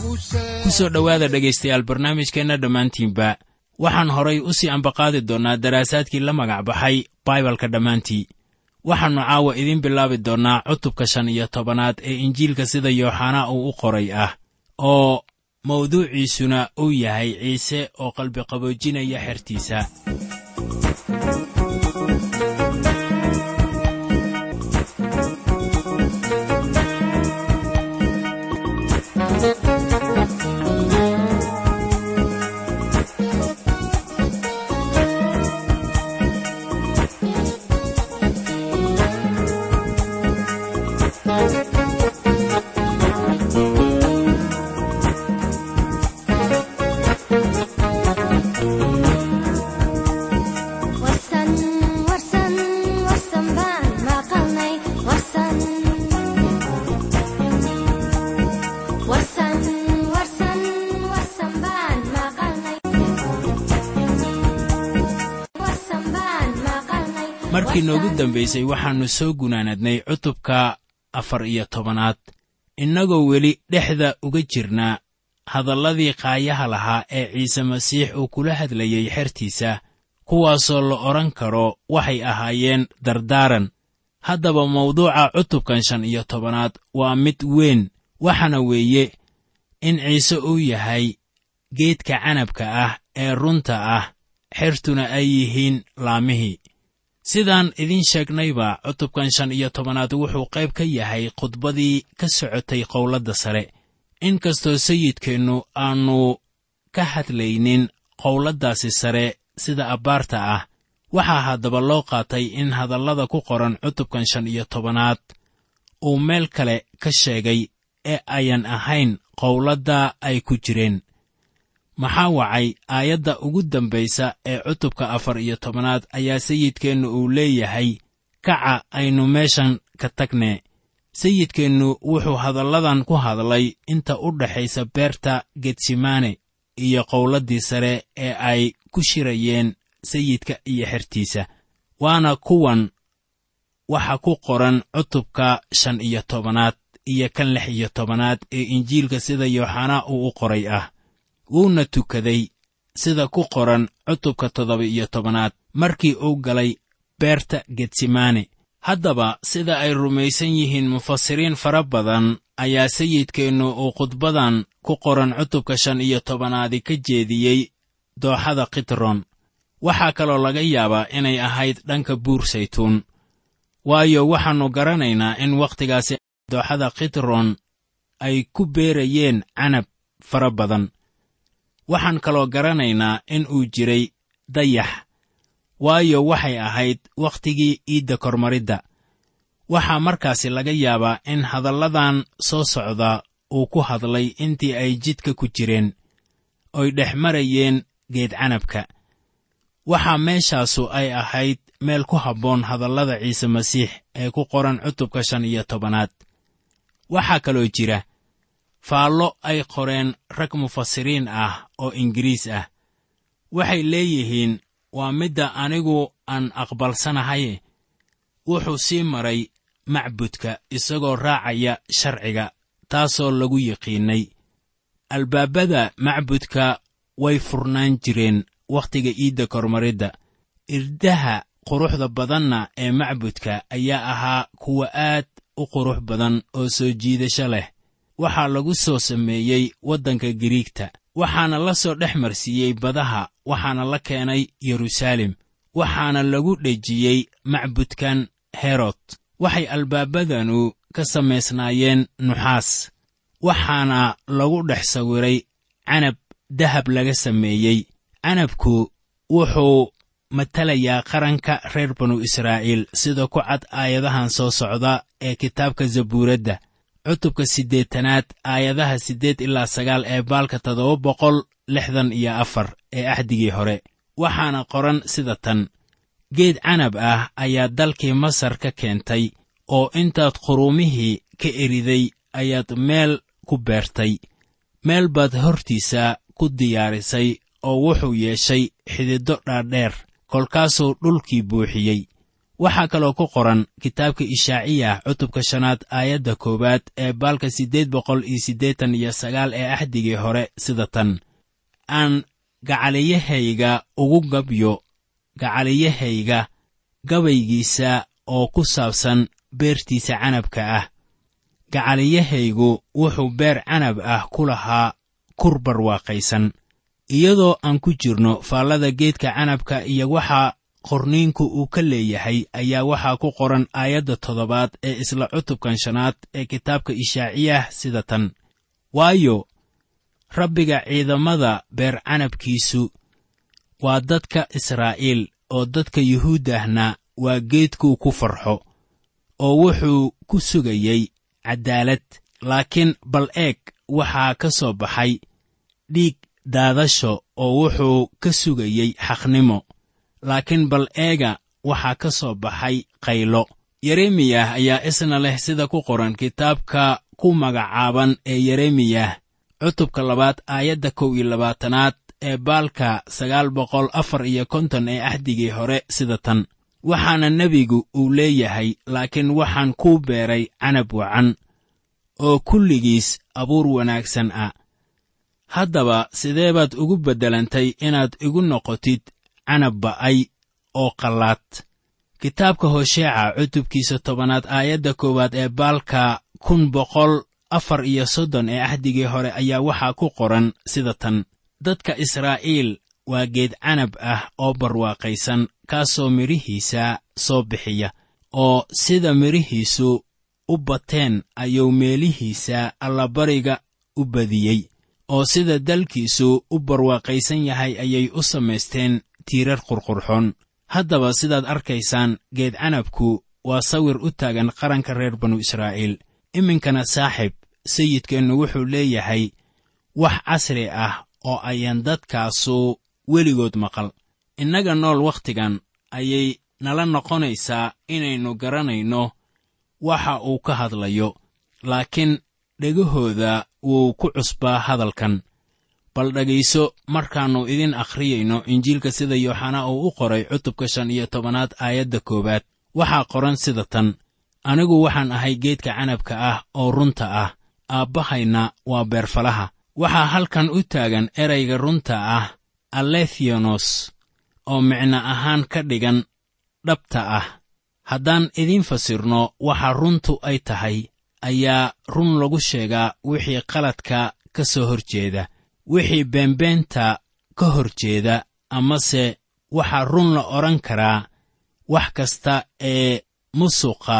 ku soo dhowaada dhegaystayaal barnaamijkeenna dhammaantiinba waxaan horay u sii ambaqaadi doonnaa daraasaadkii la magac baxay baibalka dhammaantii. Waxaannu caawa idiin bilaabi doonnaa cutubka shan iyo tobanaad ee injiilka sida yooxanaa uu u qoray ah oo mawduuciisuna uu yahay ciise oo qalbiqaboojinaya xertiisa markii noogu dambaysay waxaannu soo gunaanadnay cutubka afar iyo tobanaad. Innagoo weli dhexda uga jirnaa hadalladii qaayaha lahaa ee ciise masiix uu kula hadlayey xertiisa kuwaasoo la odhan karo waxay ahaayeen dardaaran. Haddaba mawduuca cutubkan shan iyo tobanaad waa mid weyn waxaana weeye in ciise uu yahay geedka canabka ah ee runta ah xertuna ay yihiin laamihii sidaan idiin sheegnayba cutubkan shan iyo tobanaad wuxuu qayb ka yahay khudbadii ka socotay qowladda sare. In kastoo sayidkeennu aannu ka hadlaynin qowladdaasi sare sida abbaarta ah waxaa haddaba loo qaatay in hadallada ku qoran cutubkan shan iyo tobanaad uu meel kale ka sheegay ee ayan ahayn qowladda ay ku jireen maxaa wacay? Aayadda ugu dambaysa ee cutubka afar iyo tobanaad ayaa sayidkeennu uu leeyahay kaca aynu meeshan ka tagne sayidkeennu wuxuu hadalladan ku hadlay inta u dhaxaysa beerta getsemane iyo qowladdii sare ee ay ku shirayeen sayidka iyo xertiisa waana kuwan waxa ku qoran cutubka shan iyo tobanaad iyo kan lix iyo tobanaad ee injiilka sida yooxanaa uu u qoray ah wuuna tukaday sida ku qoran cutubka toddoba iyo tobanaad markii uu galay beerta getsemane haddaba sida ay rumaysan yihiin mufasiriin fara badan ayaa sayidkeennu uu khudbadan ku qoran cutubka shan iyo tobanaadi ka jeediyey dooxada kitron waxaa kaloo laga yaabaa inay ahayd dhanka buur saytuun. Waayo waxaannu garanaynaa in wakhtigaasi dooxada kitron ay ku beerayeen canab fara badan waxaan kaloo garanaynaa in uu jiray dayax waayo waxay ahayd wakhtigii iidda kormaridda. Waxaa markaasi laga yaabaa in hadalladan soo socda uu ku hadlay intii ay jidka ku jireen oy dhex marayeen geed canabka. Waxaa meeshaasu ay ahayd meel ku habboon hadallada ciise masiix ee ku qoran cutubka shan iyo tobanaad. Waxaa kaloo jira faallo ay qoreen rag mufasiriin ah oo ingiriis ah. Waxay leeyihiin waa midda anigu aan aqbalsanahaye wuxuu sii maray macbudka isagoo raacaya sharciga taasoo lagu yiqiinnay albaabada macbudka way furnaan jireen wakhtiga iidda kormaridda. Irdaha quruxda badanna ee macbudka ayaa ahaa kuwa aad u qurux badan oo soo jiidasho leh waxaa lagu soo sameeyey waddanka giriigta waxaana la soo dhex marsiiyey badaha waxaana la keenay yeruusaalem waxaana lagu dhejiyey macbudkan herod. Waxay albaabadanu ka samaysnaayeen nuxaas waxaana lagu dhex sawiray canab dahab laga sameeyey. Canabku wuxuu matalayaa qaranka reer banu israa'iil sida ku cad aayadahan soo socda ee kitaabka zabuuradda cutubka siddeetanaad aayadaha siddeed ilaa sagaal ee baalka toddoba boqol lixdan iyo afar ee axdigii hore. Waxaana qoran sida tan. Geed canab ah ayaa dalkii masar ka keentay oo intaad quruumihii ka eriday ayaad meel ku beertay. Meel baad hortiisa ku diyaarisay oo wuxuu yeeshay xididdo dhaadheer kolkaasuu dhulkii buuxiyey waxaa kaloo ku qoran kitaabka ishaaciyah cutubka shanaad aayadda koowaad ee baalka siddeed boqol iyo siddeetan iyo sagaal ee axdigii hore sida tan. Aan gacaliyahayga ugu gabyo gacaliyahayga gabaygiisa oo ku saabsan beertiisa canabka ah. Gacaliyahaygu wuxuu beer canab ah ku lahaa kur barwaaqaysan iyadoo aan ku jirno faallada geedka canabka iyo waxaa qorniinku uu ka leeyahay ayaa waxaa ku qoran aayadda toddobaad ee isla cutubkan shanaad ee kitaabka ishaaciyah sida tan. Waayo rabbiga ciidamada beer canabkiisu waa dadka israa'iil oo dadka yuhuuddahna waa geedkuu ku farxo oo wuxuu ku sugayey caddaalad. Laakiin bal eeg waxaa ka soo baxay dhiig daadasho oo wuxuu ka sugayey xaqnimo laakiin bal eega waxaa ka soo baxay qaylo. Yeremiyah ayaa isna leh sida ku qoran kitaabka ku magacaaban ee yeremiyah cutubka labaad aayadda kow iyo labaatanaad ee baalka sagaal boqol afar iyo konton ee axdigii hore sida tan. Waxaana nebigu uu leeyahay laakiin waxaan kuu beeray canab wacan oo kulligiis abuur wanaagsan ah. Haddaba sidee baad ugu beddelantay inaad igu noqotid canab oo qallaad kitaabka hosheeca cutubkiisa tobanaad aayadda koowaad ee baalka kun boqol afar iyo soddon ee axdigii hore ayaa waxaa ku qoran sida tan. Dadka israa'iil waa geed canab ah oo barwaaqaysan kaasoo midhihiisa soo bixiya oo sida midhihiisu u bateen ayuu meelihiisa allabariga u badiyey oo sida dalkiisu u barwaaqaysan yahay ayay u samaysteen tiirar qurqurxoon haddaba sidaad arkaysaan geed canabku waa sawir u taagan qaranka reer banu israa'iil. Iminkana saaxib sayidkeennu wuxuu leeyahay wax casri ah oo ayaan dadkaasu weligood maqal. Innaga nool wakhtigan ayay nala noqonaysaa inaynu garanayno waxa uu ka hadlayo laakiin dhegahooda wuu ku cusbaa hadalkan bal dhegayso markaannu idin akhriyayno injiilka sida yooxanaa uu u qoray cutubka shan iyo tobanaad aayadda koowaad. Waxaa qoran sida tan anigu waxaan ahay geedka canabka ah oo runta ah aabbahayna waa beerfalaha. Waxaa halkan u taagan erayga runta ah alethionos oo micno ahaan ka dhigan dhabta ah. Haddaan idiin fasirno waxa runtu ay tahay ayaa run lagu sheegaa wixii qaladka ka soo hor jeeda wixii beenbeenta ka hor jeeda amase waxaa run la odhan karaa wax kasta ee musuqa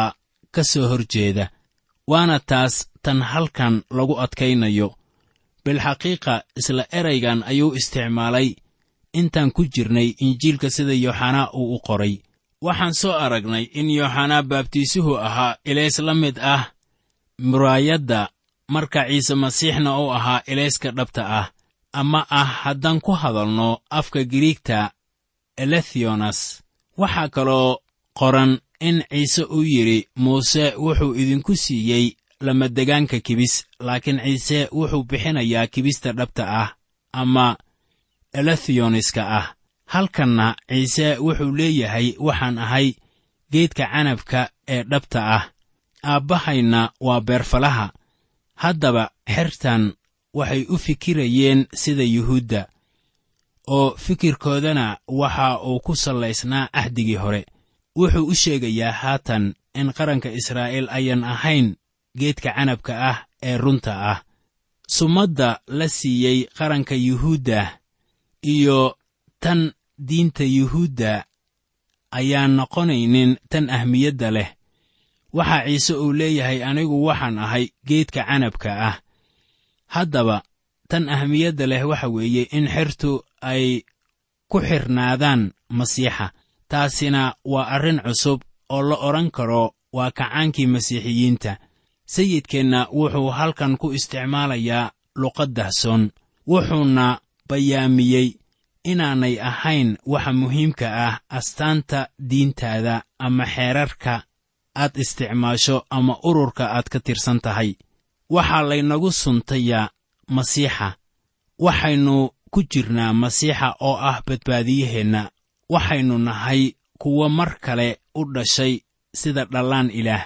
ka soo hor jeeda waana taas tan halkan lagu adkaynayo. Bilxaqiiqa isla eraygan ayuu isticmaalay. Intaan ku jirnay injiilka sida yooxanaa uu u qoray. Waxaan soo aragnay in yooxanaa baabtiisuhu ahaa ilays la mid ah muraayadda marka ciise masiixna uu ahaa ilayska dhabta ah ama ah haddaan ku hadalno afka giriigta elethionas waxaa kaloo qoran in ciise uu yidhi muuse wuxuu idinku siiyey lamadegaanka kibis laakiin ciise wuxuu bixinayaa kibista dhabta ah ama elethiyoniska ah. Halkanna ciise wuxuu leeyahay waxaan ahay geedka canabka ee dhabta ah. Aabbahayna waa beerfalaha haddaba xertan waxay u fikirayeen sida yuhuudda oo fikirkoodana waxa uu ku sallaysnaa axdigii hore. Wuxuu u sheegayaa haatan in qaranka israa'iil ayaan ahayn geedka canabka ah ee runta ah. Sumadda la siiyey qaranka yuhuudda iyo tan diinta yuhuudda ayaan noqonaynin tan ahmiyadda leh. Waxaa ciise uu leeyahay anigu waxaan ahay geedka canabka ah haddaba tan ahmiyadda leh waxa weeye in xertu ay ku xirnaadaan masiixa. Taasina waa arrin cusub oo la odhan karo waa kacaankii masiixiyiinta. Sayidkeenna wuxuu halkan ku isticmaalayaa luqad dahsoon. Wuxuuna bayaamiyey inaanay ahayn waxa muhiimka ah astaanta diintaada ama xeerarka aad isticmaasho ama ururka aad ka tirsan tahay waxaa laynagu suntayaa masiixa. Waxaynu ku jirnaa masiixa oo ah badbaadiyaheenna. Waxaynu nahay kuwo mar kale u dhashay sida dhallaan ilaah.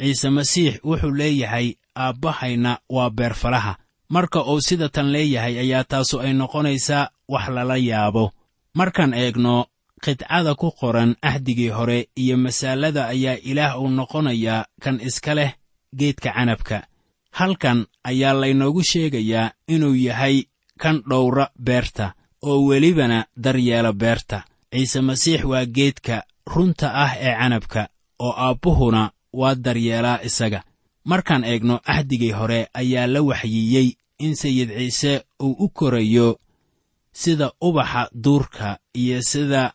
Ciise masiix wuxuu leeyahay aabbahayna waa beerfalaha marka uu sida tan leeyahay ayaa taasu ay noqonaysaa wax lala yaabo. Markaan eegno qidcada ku qoran ahdigii hore iyo masaalada ayaa ilaah uu noqonayaa kan iska leh geedka canabka halkan ayaa laynoogu sheegayaa inuu yahay kan dhowra beerta oo welibana daryeela beerta. Ciise masiix waa geedka runta ah ee canabka oo aabbuhuna waa daryeelaa isaga. Markaan eegno ahdigii hore ayaa la waxyiiyey in sayid ciise uu u korayo sida ubaxa duurka iyo sida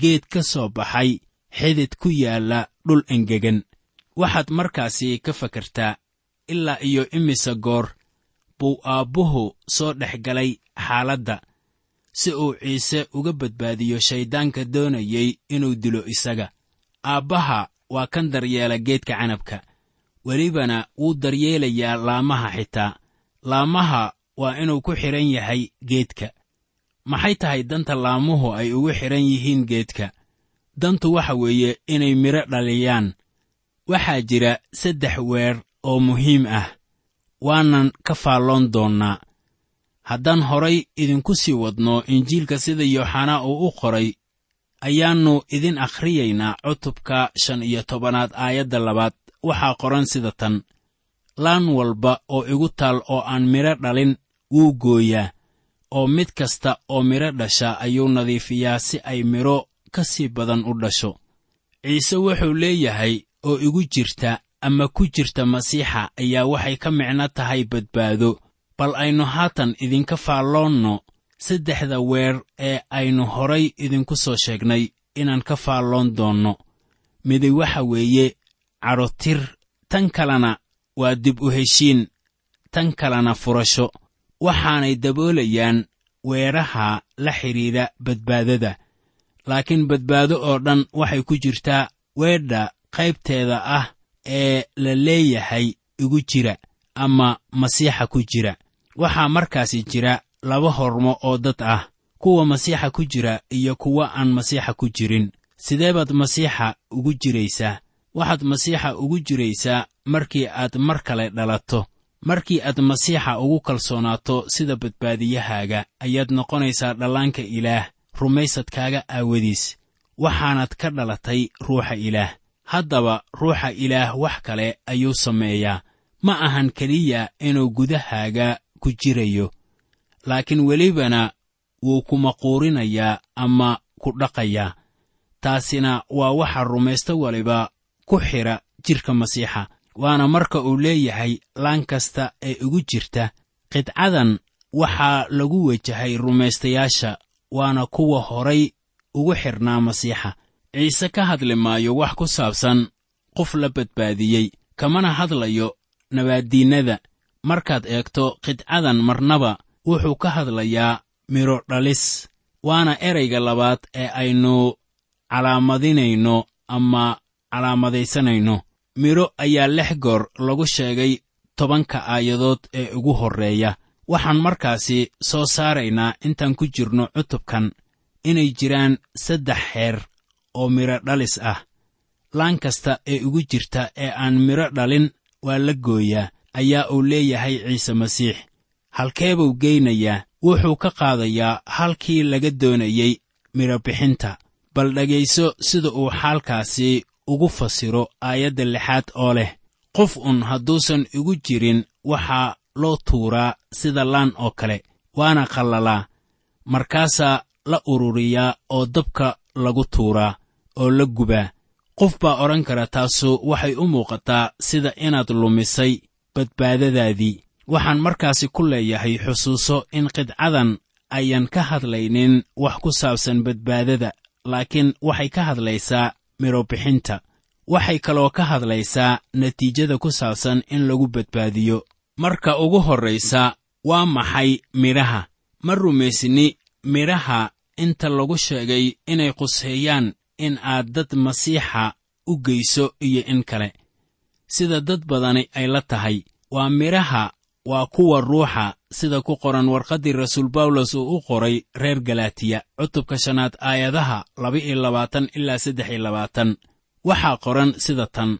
geed ka soo baxay xidid ku yaalla dhul engegan. Waxaad markaasi ka fakartaa ilaa iyo imise goor buu aabbuhu soo dhex galay xaaladda si uu ciise uga badbaadiyo shayddaanka doonayey inuu dilo isaga. Aabbaha waa kan daryeela geedka canabka welibana wuu daryeelayaa laamaha xitaa. Laamaha waa inuu ku xidhan yahay geedka. Maxay tahay danta laamuhu ay ugu xidhan yihiin geedka? Dantu waxa weeye inay midho dhaliyaan. Waxaa jira saddex weer oo muhiim ah waanan ka faalloon doonnaa. Haddaan horay idinku sii wadno injiilka sida yooxanaa uu u qoray ayaannu idin akhriyaynaa cutubka shan iyo tobanaad aayadda labaad. Waxaa qoran sida tan laan walba oo igu taal oo aan midho dhalin wuu gooyaa oo mid kasta oo midho dhasha ayuu nadiifiyaa si ay midho ka sii badan u dhasho. Ciise wuxuu leeyahay oo igu jirta ama ku jirta masiixa ayaa waxay ka micno tahay badbaado. Bal aynu haatan idinka faalloonno saddexda weer ee aynu horay idinku soo sheegnay inaan ka faalloon doonno. Midi waxa weeye cadhotir tan kalena waa dib u heshiin tan kalena furasho. Waxaanay daboolayaan weeraha la xidhiidha badbaadada. Laakiin badbaado oo dhan waxay ku jirtaa weedha qaybteeda ah ee la leeyahay igu jira ama masiixa ku jira. Waxaa markaasi jira laba hormo oo dad ah kuwa masiixa ku jira iyo kuwa aan masiixa ku jirin. Sidee baad masiixa ugu jiraysaa? Waxaad masiixa ugu jiraysaa markii aad mar kale dhalato. Markii aad masiixa ugu kalsoonaato sida badbaadiyahaaga ayaad noqonaysaa dhallaanka ilaah rumaysadkaaga aawadiis. Waxaanad ka dhalatay ruuxa ilaah haddaba ruuxa ilaah wax kale ayuu sameeyaa. Ma ahan keliya inuu gudahaaga ku jirayo. Laakiin welibana wuu ku maquurinayaa ama ku dhaqayaa. Taasina waa waxa rumaysto waliba ku xidha jidhka masiixa. Waana marka uu leeyahay laan kasta ee igu jirta. Qidcadan waxaa lagu wejahay rumaystayaasha waana kuwa horay ugu xidhnaa masiixa ciise ka hadli maayo wax ku saabsan qof la badbaadiyey kamana hadlayo nabaaddiinnada markaad eegto qidcadan marnaba wuxuu ka hadlayaa midho dhalis waana erayga labaad ee aynu calaamadinayno ama calaamadaysanayno. Midho ayaa lix goor lagu sheegay tobanka aayadood ee ugu horreeya. Waxaan markaasi soo saaraynaa intaan ku jirno cutubkan. Inay jiraan saddex xeer oo midho dhalis ah. Laan kasta ee ugu jirta ee aan midho dhalin waa la gooyaa ayaa uu leeyahay ciise masiix. Halkeebuu geynayaa wuxuu ka qaadayaa halkii laga doonayey midhobixinta bal dhegayso sida uu xaalkaasi ugu fasiro aayadda lixaad oo leh qof un hadduusan igu jirin waxaa loo tuuraa sida laan oo kale waana qallalaa markaasaa la ururiyaa oo dabka lagu tuuraa oo la gubaa qof baa odhan kara taasu waxay u muuqataa sida inaad lumisay badbaadadaadii. Waxaan markaasi ku leeyahay xusuuso in qidcadan ayaan ka hadlaynin wax ku saabsan badbaadada laakiin waxay ka hadlaysaa midhobixinta waxay kaloo ka hadlaysaa natiijada ku saabsan in lagu badbaadiyo. Marka ugu horraysa waa maxay midhaha ma rumaysni midhaha inta lagu sheegay inay quseeyaan in aad dad masiixa u geyso iyo in kale. Sida dad badani ay la tahay waa midhaha waa kuwa ruuxa sida ku qoran warqaddii rasuul bawlos uu u qoray reer galaatiya cutubka shanaad aayadaha laba-iyo labaatan ilaa saddex iyo labaatan. Waxaa qoran sida tan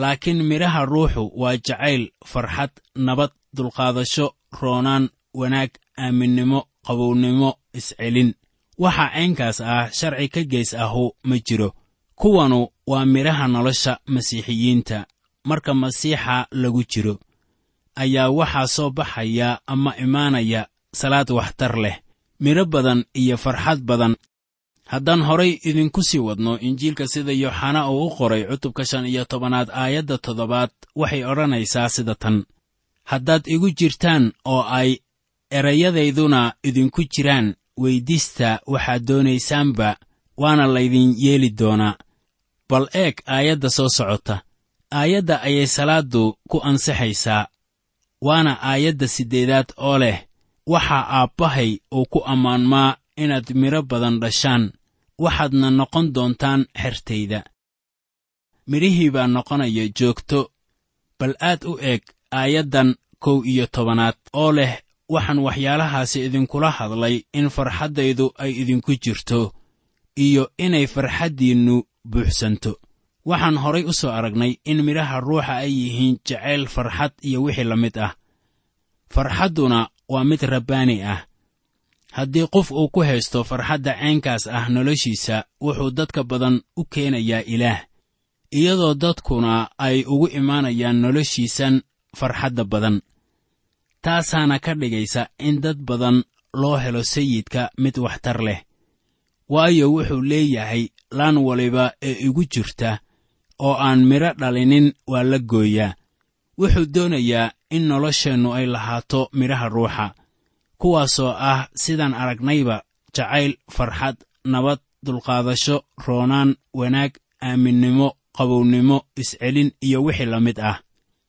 laakiin midhaha ruuxu waa jacayl farxad nabad dulqaadasho roonaan wanaag aaminnimo qabownimo iscelin waxa caynkaas ah sharci ka gees ahu ma jiro. Kuwanu waa midhaha nolosha masiixiyiinta marka masiixa lagu jiro. Ayaa waxaa soo baxaya ama imaanaya salaad waxtar leh midho badan iyo farxad badan. Haddaan horay idinku sii wadno injiilka sida yooxana uu u qoray cutubka shan iyo tobanaad aayadda toddobaad waxay odhanaysaa sida tan. Haddaad igu jirtaan oo ay erayadayduna idinku jiraan weyddiista waxaad doonaysaanba waana laydin yeeli doonaa. Bal eeg aayadda soo socota. Aayadda ayay salaaddu ku ansixaysaa waana aayadda siddeedaad oo leh waxaa aabbahay uu ku ammaanmaa inaad midho badan dhashaan waxaadna noqon doontaan xertayda. Midhihii baa noqonaya joogto. Bal aad u eg aayaddan kow iyo tobanaad oo leh waxaan waxyaalahaasi idinkula hadlay in farxaddaydu ay idinku jirto iyo inay farxaddiinnu buuxsanto. Waxaan horay u soo aragnay in midhaha ruuxa ay yihiin jacayl farxad iyo wixii la mid ah. Farxadduna waa mid rabbaani ah. Haddii qof uu ku haysto farxadda caynkaas ah noloshiisa wuxuu dadka badan u keenayaa ilaah iyadoo dadkuna ay ugu imaanayaan noloshiisan farxadda badan taasaana ka dhigaysa in dad badan loo helo sayidka mid waxtar leh. Waayo wuxuu leeyahay laan waliba ee igu jirta oo aan midho dhalinin waa la gooyaa. Wuxuu doonayaa in nolosheennu ay lahaato midhaha ruuxa kuwaasoo ah sidaan aragnayba jacayl farxad nabad dulqaadasho roonaan wanaag aaminnimo qabownimo iscelin iyo wixii la mid ah.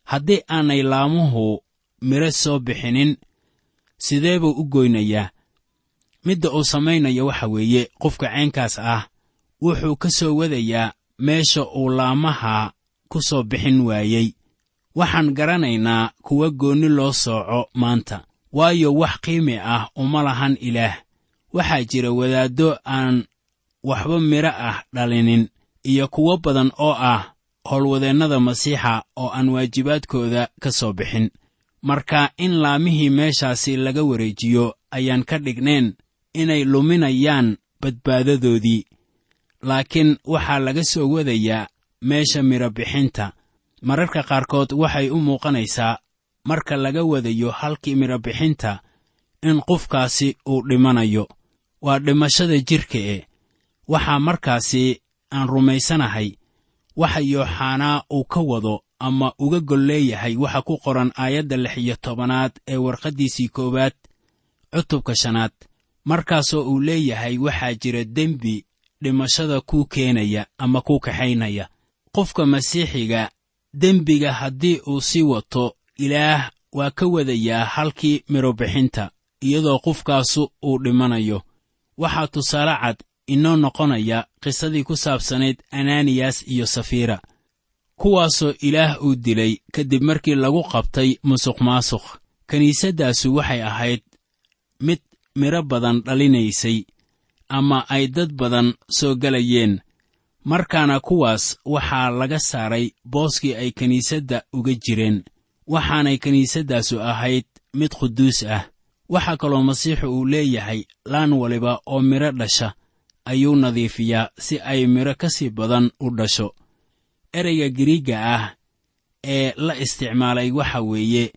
Haddii aanay laamuhu midho soo bixinin sidee buu u goynayaa? Midda uu samaynayo waxa weeye qofka caynkaas ah wuxuu ka soo wadayaa meesha uu laamaha ku soo bixin waayey. Waxaan garanaynaa kuwa goonni loo sooco maanta waayo wax qiimi ah uma lahan ilaah. Waxaa jira wadaaddo aan waxba midho ah dhalinin iyo kuwo badan oo ah howlwadeennada masiixa oo aan waajibaadkooda ka soo bixin marka in laamihii meeshaasi laga wareejiyo ayaan ka dhignayn inay luminayaan badbaadadoodii. Laakiin waxaa laga soo wadayaa meesha midho bixinta. Mararka qaarkood waxay u muuqanaysaa marka laga wadayo halkii midho bixinta in qofkaasi uu dhimanayo. Waa dhimashada jidhka e waxaa markaasi aan rumaysanahay. Waxa yooxanaa uu ka wado ama uga gol leeyahay waxa ku qoran aayadda lix iyo tobanaad ee warqaddiisii koowaad cutubka shanaad. Markaasoo uu leeyahay waxaa jira dembi dhimashada kuu keenaya ama kuu kaxaynaya. Qofka masiixiga dembiga haddii uu sii wato ilaah waa ka wadayaa halkii midhobixinta iyadoo qofkaasu uu dhimanayo. Waxaa tusaale cad inoo noqonaya qisadii ku saabsanayd ananiyas iyo safiira kuwaasoo ilaah uu dilay kadib markii lagu qabtay musuq maasuq kiniisaddaasu waxay ahayd mid midho badan dhalinaysay ama ay dad badan soo gelayeen markaana kuwaas waxaa laga saaray booskii ay kiniisadda uga jireen. Waxaanay kiniisaddaasu ahayd mid quduus ah. Waxaa kaloo masiixu uu leeyahay laan waliba oo midho dhasha ayuu nadiifiyaa si ay midho ka sii badan u dhasho ereyga giriigga ah ee la isticmaalay waxa weeye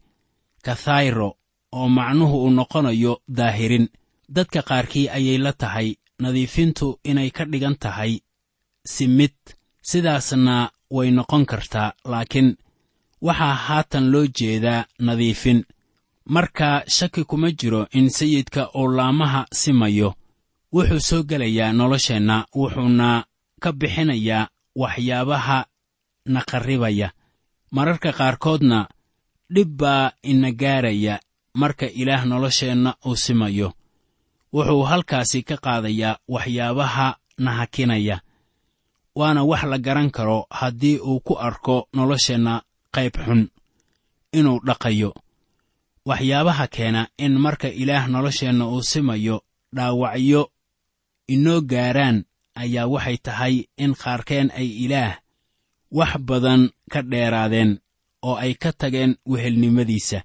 kathayro oo macnuhu uu noqonayo daahirin. Dadka qaarkii ayay la tahay nadiifintu inay ka dhigan tahay simid sidaasna way noqon kartaa laakiin waxaa haatan loo jeedaa nadiifin. Marka shaki kuma jiro in sayidka uu laamaha simayo wuxuu soo gelayaa nolosheenna wuxuuna ka bixinayaa waxyaabaha na qarribaya mararka qaarkoodna dhib baa ina gaaraya marka ilaah nolosheenna uu simayo. Wuxuu halkaasi ka qaadayaa waxyaabaha na hakinaya waana wax la garan karo haddii uu ku arko nolosheenna qayb xun inuu dhaqayo. Waxyaabaha keena in marka ilaah nolosheenna uu simayo dhaawacyo inoo gaaraan ayaa waxay tahay in qaarkeen ay ilaah wax badan ka dheeraadeen oo ay ka tageen wehelnimadiisa.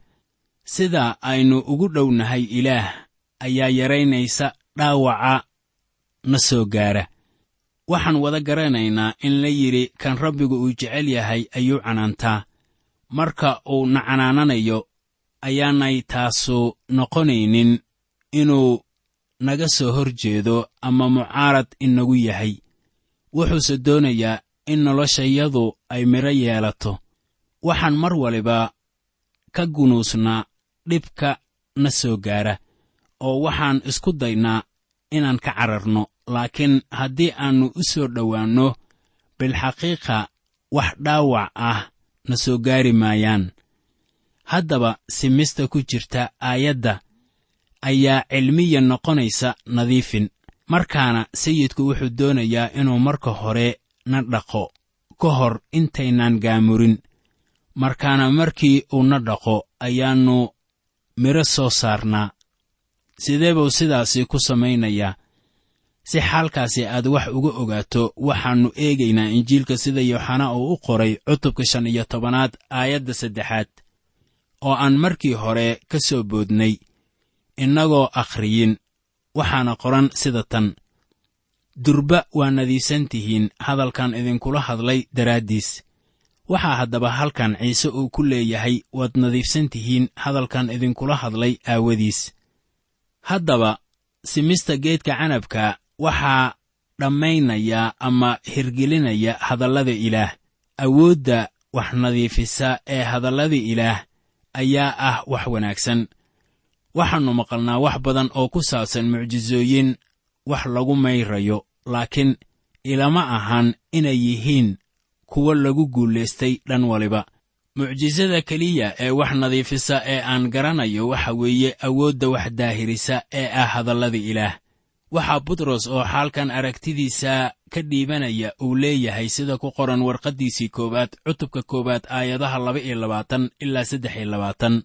Sida aynu ugu dhownahay ilaah ayaa yaraynaysa dhaawaca na soo gaara. Waxaan wada garanaynaa in la yidhi kan rabbigu uu jecel yahay ayuu canaantaa. Marka uu na canaananayo ayaanay taasu noqonaynin inuu naga soo hor jeedo ama mucaarad inagu yahay. Wuxuuse doonayaa in noloshayadu ay midho yeelato. Waxaan mar waliba ka gunuusnaa dhibka na soo gaara oo waxaan isku daynaa inaan ka cararno. Laakiin haddii aannu u soo dhowaanno bilxaqiiqa wax dhaawac ah na soo gaari maayaan. Haddaba simista ku jirta aayadda ayaa cilmiya noqonaysa nadiifin. Markaana sayidku wuxuu doonayaa inuu marka hore na dhaqo ka hor intaynaan gaamurin. Markaana markii uu na dhaqo ayaannu midho soo saarnaa. Sidee buu sidaasi ku samaynayaa si xaalkaasi aad wax uga ogaato waxaannu eegaynaa injiilka sida yooxanaa uu u qoray cutubka shan iyo tobanaad aayadda saddexaad oo aan markii hore ka soo boodnay. Innagoo akhriyin waxaana qoran sida tan durba waa nadiisan tihiin hadalkan idinkula hadlay daraaddiis. Waxaa haddaba halkan ciise uu ku leeyahay waad nadiifsan tihiin hadalkan idinkula hadlay aawadiis. Haddaba simista geedka canabka waxaa dhammaynaya ama hirgelinaya hadallada ilaah. Awoodda wax nadiifisa ee hadallada ilaah ayaa ah wax wanaagsan. Waxaannu maqalnaa wax badan oo ku saabsan mucjisooyin wax lagu mayrayo laakiin ilama ahan inay yihiin kuwo lagu guulaystay dhan waliba. Mucjisada keliya ee wax nadiifisa ee aan garanayo waxa weeye awoodda wax daahirisa ee ah hadallada ilaah. Waxaa butros oo xaalkan aragtidiisa ka dhiibanaya uu leeyahay sida ku qoran warqaddiisii koowaad cutubka koowaad aayadaha laba iyo labaatan ilaa saddex iyo labaatan.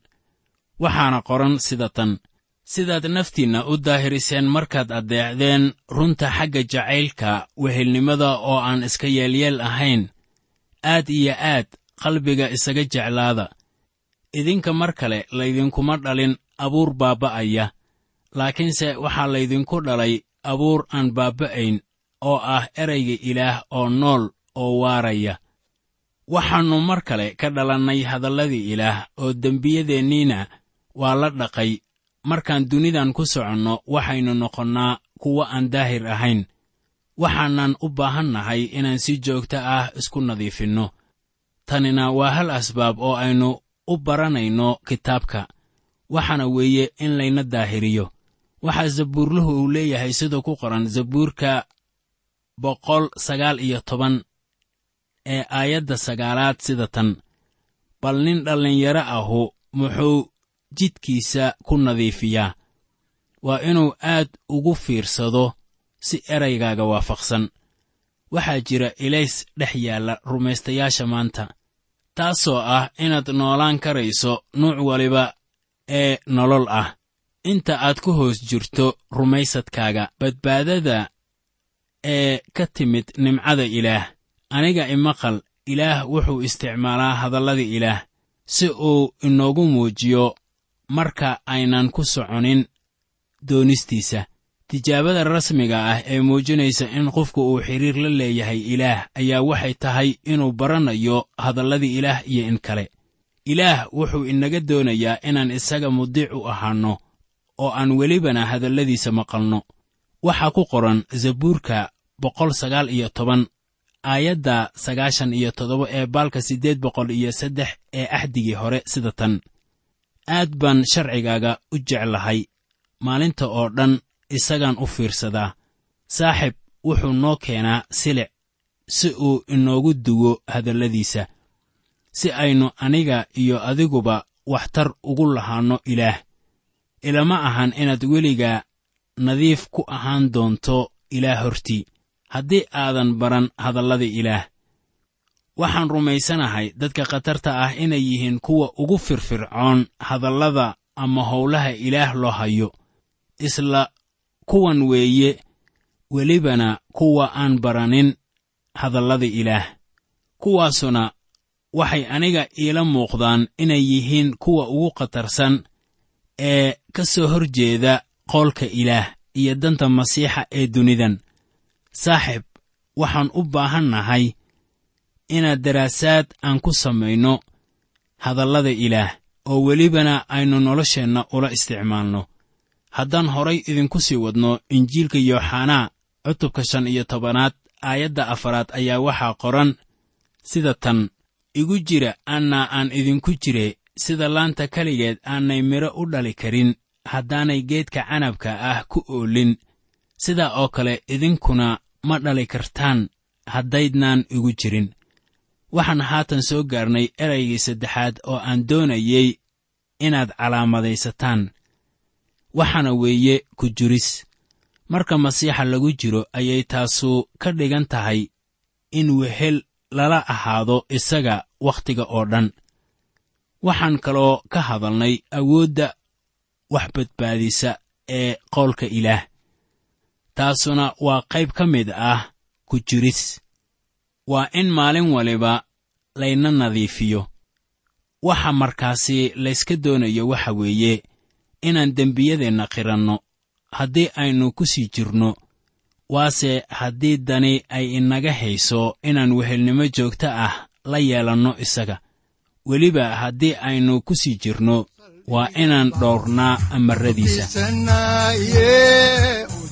Waxaana qoran sida tan sidaad naftiinna u daahiriseen markaad addeecdeen runta xagga jacaylka wehelnimada oo aan iska yeelyeel ahayn aad iyo aad qalbiga isaga jeclaada. Idinka mar kale laydinkuma dhalin abuur baabba'aya laakiinse waxaa laydinku dhalay abuur aan baabba'ayn oo ah erayga ilaah oo nool oo waaraya. Waxaannu mar kale ka dhalannay hadalladii ilaah oo dembiyadeenniina waa la dhaqay markaan dunidan ku soconno waxaynu noqonnaa kuwo aan daahir ahayn. Waxaanan u baahannahay inaan si joogto ah isku nadiifinno. Tanina waa hal asbaab oo aynu u baranayno kitaabka. Waxaana weeye in layna daahiriyo. Waxaa zabuurluhu uu leeyahay sida ku qoran zabuurka boqol sagaal iyo toban ee aayadda sagaalaad sida tan. Bal nin dhallinyaro ahu muxuu jidkiisa ku nadiifiyaa. Waa inuu aad ugu fiirsado si eraygaaga waafaqsan. Waxaa jira ilays dhex yaalla rumaystayaasha maanta taasoo ah inaad noolaan karayso nuuc waliba ee nolol ah. Inta aad ku hoos jirto rumaysadkaaga badbaadada ee ka timid nimcada ilaah. Aniga imaqal ilaah wuxuu isticmaalaa hadallada ilaah si uu inoogu muujiyo marka aynan ku soconin doonistiisa. Tijaabada rasmiga ah ee muujinaysa in qofku uu xidhiir la leeyahay ilaah ayaa waxay tahay inuu baranayo hadalladii ilaah iyo in kale. Ilaah wuxuu inaga doonayaa inaan isaga mudiic u ahaanno oo aan welibana hadalladiisa maqalno. Waxaa ku qoran zabuurka boqol sagaal iyo toban aayadda sagaashan iyo toddoba ee baalka siddeed boqol iyo saddex ee axdigii hore sida tan aad baan sharcigaaga u jeclahay. Maalinta oo dhan isagaan u fiirsadaa saaxib wuxuu noo keenaa silic si uu inoogu duwo hadalladiisa. Si aynu aniga iyo adiguba waxtar ugu lahaanno ilaah ilama ahan inaad weligaa nadiif ku ahaan doonto ilaah hortii. Haddii aadan baran hadallada ilaah waxaan rumaysanahay dadka khatarta ah inay yihiin kuwa ugu firfircoon hadallada ama howlaha ilaah loo hayo isla kuwan weeye welibana kuwa aan baranin hadallada ilaah. Kuwaasuna waxay aniga iila muuqdaan inay yihiin kuwa ugu khatarsan ee ka soo hor jeeda qoolka ilaah iyo danta masiixa ee dunidan. Saaxib waxaan u baahannahay inaad daraasaad aan ku samayno hadallada ilaah oo welibana aynu nolosheenna ula isticmaalno. Haddaan horay idinku sii wadno injiilka yooxanaa cutubka shan iyo tobanaad aayadda afaraad ayaa waxaa qoran sida tan igu jira annaa aan idinku jire sida laanta keligeed aanay midho u dhali karin haddaanay geedka canabka ah ku oolin sidaa oo kale idinkuna ma dhali kartaan haddaydnaan igu jirin waxaan haatan soo gaarnay eraygii saddexaad oo aan doonayey inaad calaamadaysataan. Waxaana weeye ku jiris marka masiixa lagu jiro ayay taasu ka dhigan tahay in wehel lala ahaado isaga wakhtiga oo dhan. Waxaan kaloo ka hadalnay awoodda wax badbaadisa ee qowlka ilaah. Taasuna waa qayb ka mid ah ku jiris waa in maalin waliba layna nadiifiyo. Waxa markaasi layska doonayo waxa weeye inaan dembiyadeenna qiranno. Haddii aynu ku sii jirno waase haddii dani ay inaga hayso inaan wehelnimo joogto ah la yeelanno isaga. Weliba haddii aynu ku sii jirno waa inaan dhowrnaa amaradiisa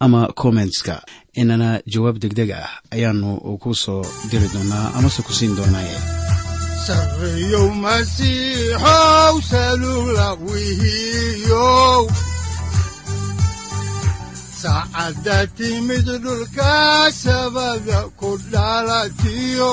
ama kommentska inana jawaab degdeg ah ayaanu ku soo diri doonaa amase ku siin doonaaye. Saacadda timid dhulka sabada ku dhalatiyo